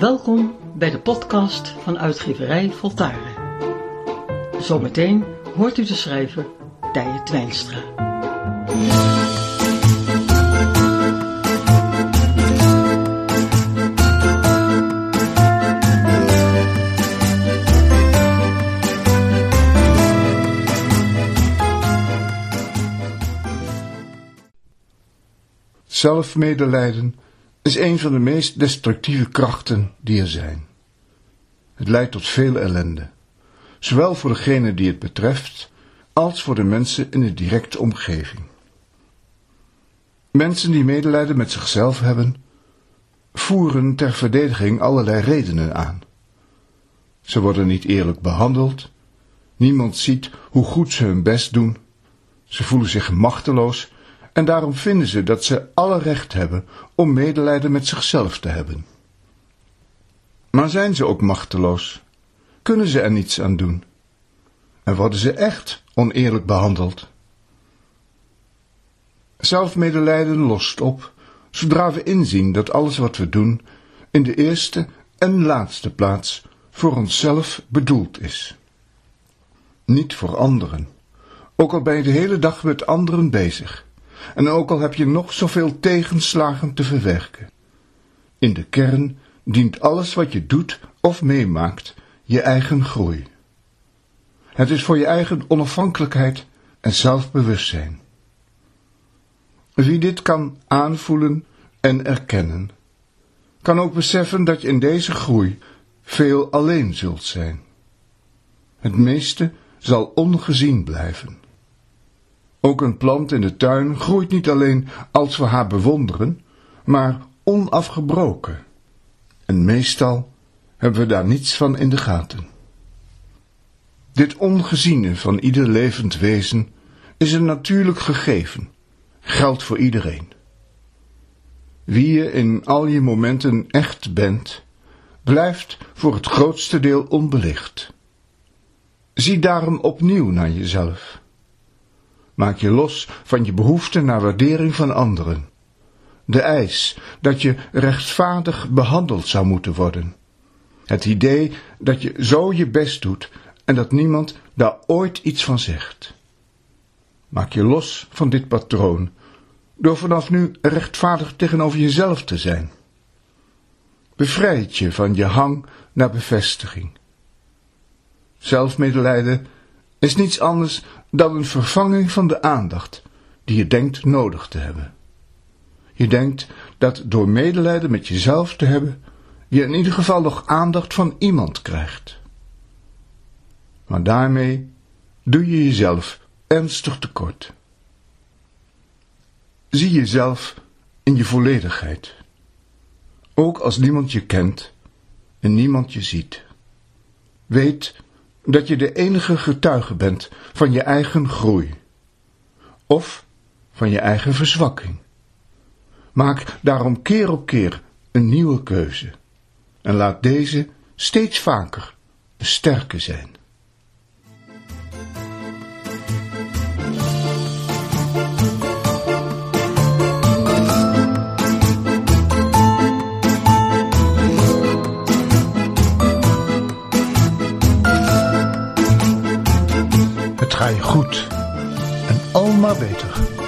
Welkom bij de podcast van uitgeverij Voltaren. Zometeen hoort u de schrijver Tije Twijnstra. Zelfmedelijden is een van de meest destructieve krachten die er zijn. Het leidt tot veel ellende, zowel voor degene die het betreft, als voor de mensen in de directe omgeving. Mensen die medelijden met zichzelf hebben, voeren ter verdediging allerlei redenen aan. Ze worden niet eerlijk behandeld, niemand ziet hoe goed ze hun best doen, ze voelen zich machteloos en daarom vinden ze dat ze alle recht hebben om medelijden met zichzelf te hebben. Maar zijn ze ook machteloos? Kunnen ze er niets aan doen? En worden ze echt oneerlijk behandeld? Zelfmedelijden lost op, zodra we inzien dat alles wat we doen in de eerste en laatste plaats voor onszelf bedoeld is. Niet voor anderen, ook al ben je de hele dag met anderen bezig. En ook al heb je nog zoveel tegenslagen te verwerken. In de kern dient alles wat je doet of meemaakt je eigen groei. Het is voor je eigen onafhankelijkheid en zelfbewustzijn. Wie dit kan aanvoelen en erkennen, kan ook beseffen dat je in deze groei veel alleen zult zijn. Het meeste zal ongezien blijven. Ook een plant in de tuin groeit niet alleen als we haar bewonderen, maar onafgebroken. En meestal hebben we daar niets van in de gaten. Dit ongeziene van ieder levend wezen is een natuurlijk gegeven, geldt voor iedereen. Wie je in al je momenten echt bent, blijft voor het grootste deel onbelicht. Zie daarom opnieuw naar jezelf. Maak je los van je behoefte naar waardering van anderen. De eis dat je rechtvaardig behandeld zou moeten worden. Het idee dat je zo je best doet en dat niemand daar ooit iets van zegt. Maak je los van dit patroon door vanaf nu rechtvaardig tegenover jezelf te zijn. Bevrijd je van je hang naar bevestiging. Zelfmedelijden is niets anders dan een vervanging van de aandacht die je denkt nodig te hebben. Je denkt dat door medelijden met jezelf te hebben, je in ieder geval nog aandacht van iemand krijgt. Maar daarmee doe je jezelf ernstig tekort. Zie jezelf in je volledigheid, ook als niemand je kent en niemand je ziet. Weet dat je de enige getuige bent van je eigen groei of van je eigen verzwakking. Maak daarom keer op keer een nieuwe keuze en laat deze steeds vaker een sterke zijn. Ga je goed en al maar beter.